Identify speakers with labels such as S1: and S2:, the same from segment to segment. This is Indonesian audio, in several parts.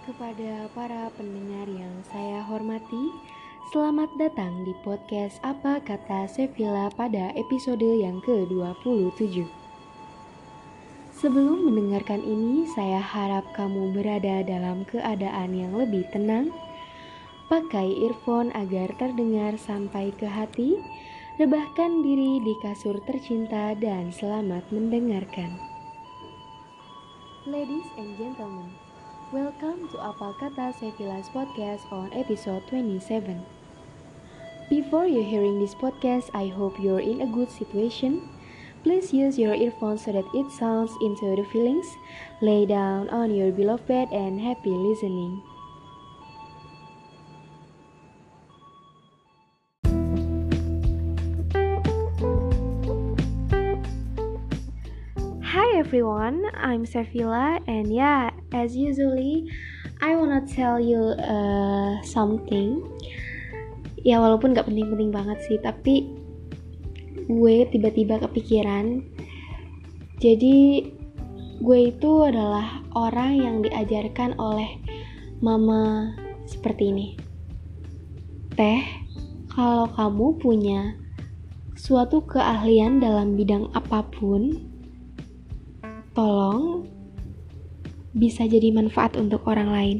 S1: Kepada para pendengar yang saya hormati, selamat datang di podcast Apa Kata Sevilla pada episode yang ke-27. Sebelum mendengarkan ini, saya harap kamu berada dalam keadaan yang lebih tenang. Pakai earphone agar terdengar sampai ke hati. Rebahkan diri di kasur tercinta dan selamat mendengarkan. Ladies and gentlemen, welcome to Apa Kata Sevilla's podcast on episode 27. Before you hearing this podcast, I hope you're in a good situation. Please use your earphones so that it sounds into the feelings. Lay down on your beloved bed and happy listening. Everyone, I'm Sevilla and yeah, as usually I wanna tell you uh, something. Ya walaupun gak penting-penting banget sih, tapi gue tiba-tiba kepikiran. Jadi gue itu adalah orang yang diajarkan oleh mama seperti ini. Teh, kalau kamu punya suatu keahlian dalam bidang apa pun, tolong bisa jadi manfaat untuk orang lain.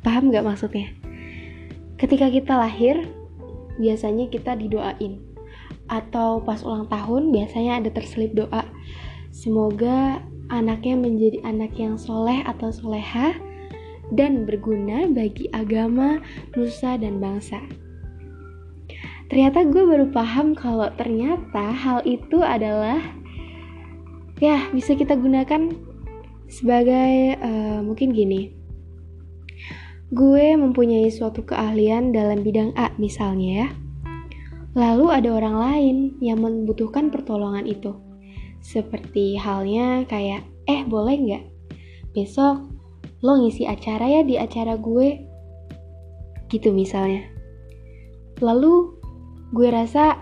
S1: Paham gak maksudnya? Ketika kita lahir, biasanya kita didoain. Atau pas ulang tahun, biasanya ada terselip doa. Semoga anaknya menjadi anak yang soleh atau soleha dan berguna bagi agama, nusa, dan bangsa. Ternyata gue baru paham kalau ternyata hal itu adalah ya bisa kita gunakan sebagai uh, mungkin gini. Gue mempunyai suatu keahlian dalam bidang A misalnya ya. Lalu ada orang lain yang membutuhkan pertolongan itu. Seperti halnya kayak eh boleh nggak? Besok lo ngisi acara ya di acara gue. Gitu misalnya. Lalu gue rasa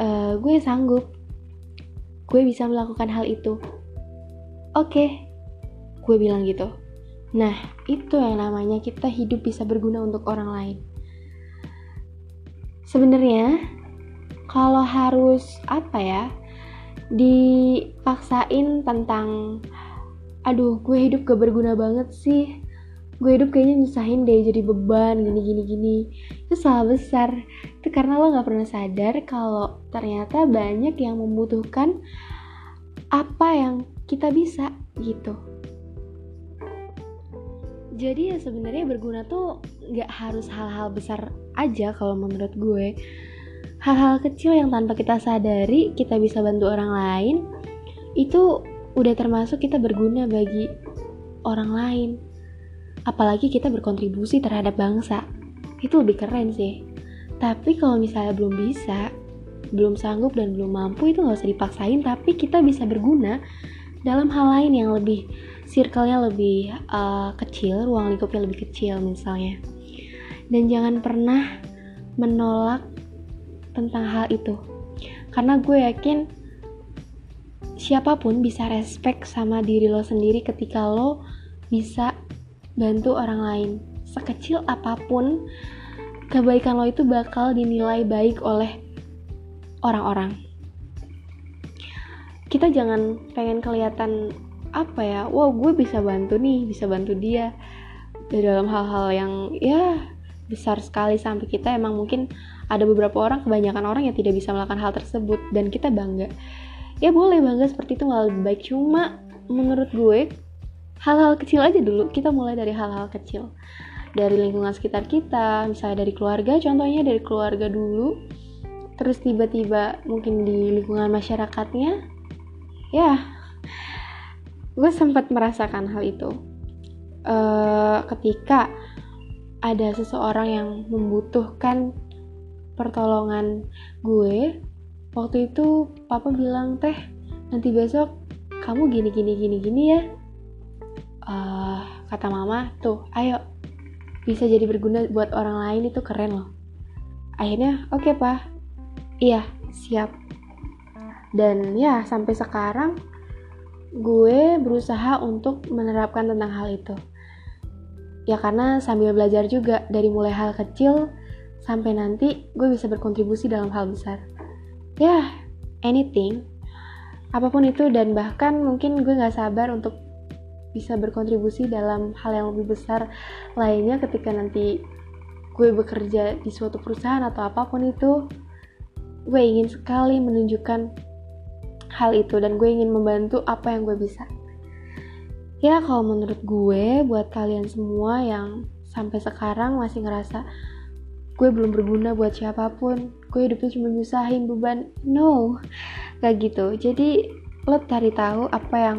S1: uh, gue sanggup gue bisa melakukan hal itu. Oke. Okay, gue bilang gitu. Nah itu yang namanya kita hidup bisa berguna untuk orang lain. Sebenarnya kalau harus apa ya dipaksain tentang aduh gue hidup gak berguna banget sih gue hidup kayaknya nyusahin deh jadi beban gini gini gini. Itu salah besar. Itu karena lo nggak pernah sadar kalau ternyata banyak yang membutuhkan apa yang kita bisa gitu. Jadi ya sebenarnya berguna tuh nggak harus hal-hal besar aja kalau menurut gue. Hal-hal kecil yang tanpa kita sadari kita bisa bantu orang lain itu udah termasuk kita berguna bagi orang lain apalagi kita berkontribusi terhadap bangsa. Itu lebih keren sih. Tapi kalau misalnya belum bisa belum sanggup dan belum mampu itu nggak usah dipaksain. Tapi kita bisa berguna dalam hal lain yang lebih circle-nya lebih uh, kecil ruang lingkupnya lebih kecil misalnya. Dan jangan pernah menolak tentang hal itu. Karena gue yakin siapa pun bisa respect sama diri lo sendiri ketika lo bisa bantu orang lain. Sekecil apa pun kebaikan lo itu bakal dinilai baik oleh orang-orang. Kita jangan pengen kelihatan apa ya wow gue bisa bantu nih bisa bantu dia. Dalam hal-hal yang ya besar sekali sampai kita emang mungkin ada beberapa orang kebanyakan orang yang tidak bisa melakukan hal tersebut dan kita bangga. Ya boleh bangga seperti itu malah lebih baik. Cuma menurut gue hal-hal kecil aja dulu. Kita mulai dari hal-hal kecil. Dari lingkungan sekitar kita misalnya dari keluarga contohnya dari keluarga dulu. Terus tiba-tiba mungkin di lingkungan masyarakatnya ya gue sempat merasakan hal itu. Uh, ketika ada seseorang yang membutuhkan pertolongan gue waktu itu papa bilang teh nanti besok kamu gini gini gini gini ya uh, kata mama tuh ayo. Bisa jadi berguna buat orang lain itu keren loh. Akhirnya oke okay, pak. Iya siap. Dan ya sampai sekarang gue berusaha untuk menerapkan tentang hal itu. Ya karena sambil belajar juga dari mulai hal kecil sampai nanti gue bisa berkontribusi dalam hal besar. Ya anything apa pun itu dan bahkan mungkin gue gak sabar untuk bisa berkontribusi dalam hal yang lebih besar lainnya ketika nanti gue bekerja di suatu perusahaan atau apa pun itu gue ingin sekali menunjukkan hal itu dan gue ingin membantu apa yang gue bisa. Ya kalau menurut gue buat kalian semua yang sampai sekarang masih ngerasa gue belum berguna buat siapa pun gue hidupnya cuma nyusahin beban no gak gitu. Jadi lo cari tahu apa yang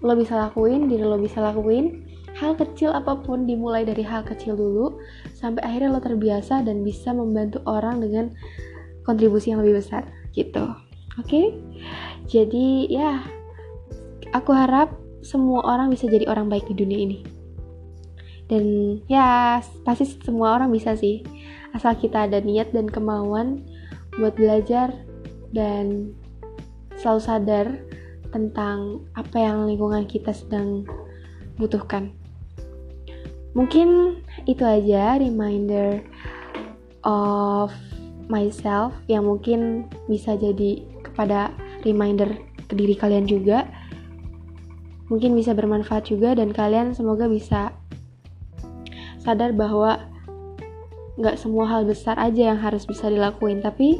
S1: lo bisa lakuin diri lo bisa lakuin hal kecil apa pun dimulai dari hal kecil dulu sampai akhirnya lo terbiasa dan bisa membantu orang dengan kontribusi yang lebih besar gitu oke okay? jadi ya aku harap semua orang bisa jadi orang baik di dunia ini dan ya pasti semua orang bisa sih asal kita ada niat dan kemauan buat belajar dan selalu sadar tentang apa yang lingkungan kita sedang butuhkan. Mungkin itu aja reminder of myself yang mungkin bisa jadi kepada reminder ke diri kalian juga. Mungkin bisa bermanfaat juga dan kalian semoga bisa sadar bahwa nggak semua hal besar aja yang harus bisa dilakuin, tapi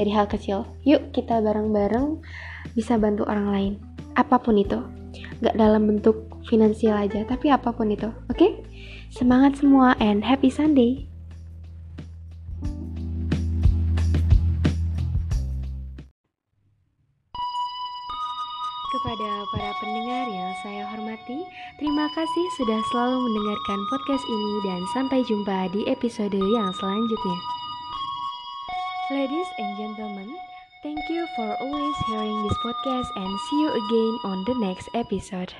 S1: dari hal kecil. Yuk kita bareng-bareng bisa bantu orang lain. Apa pun itu. Nggak dalam bentuk finansial aja, tapi apa pun itu. Oke? Okay? Semangat semua and happy Sunday! Kepada para pendengar yang saya hormati, terima kasih sudah selalu mendengarkan podcast ini dan sampai jumpa di episode yang selanjutnya. Ladies and gentlemen, thank you for always hearing this podcast and see you again on the next episode.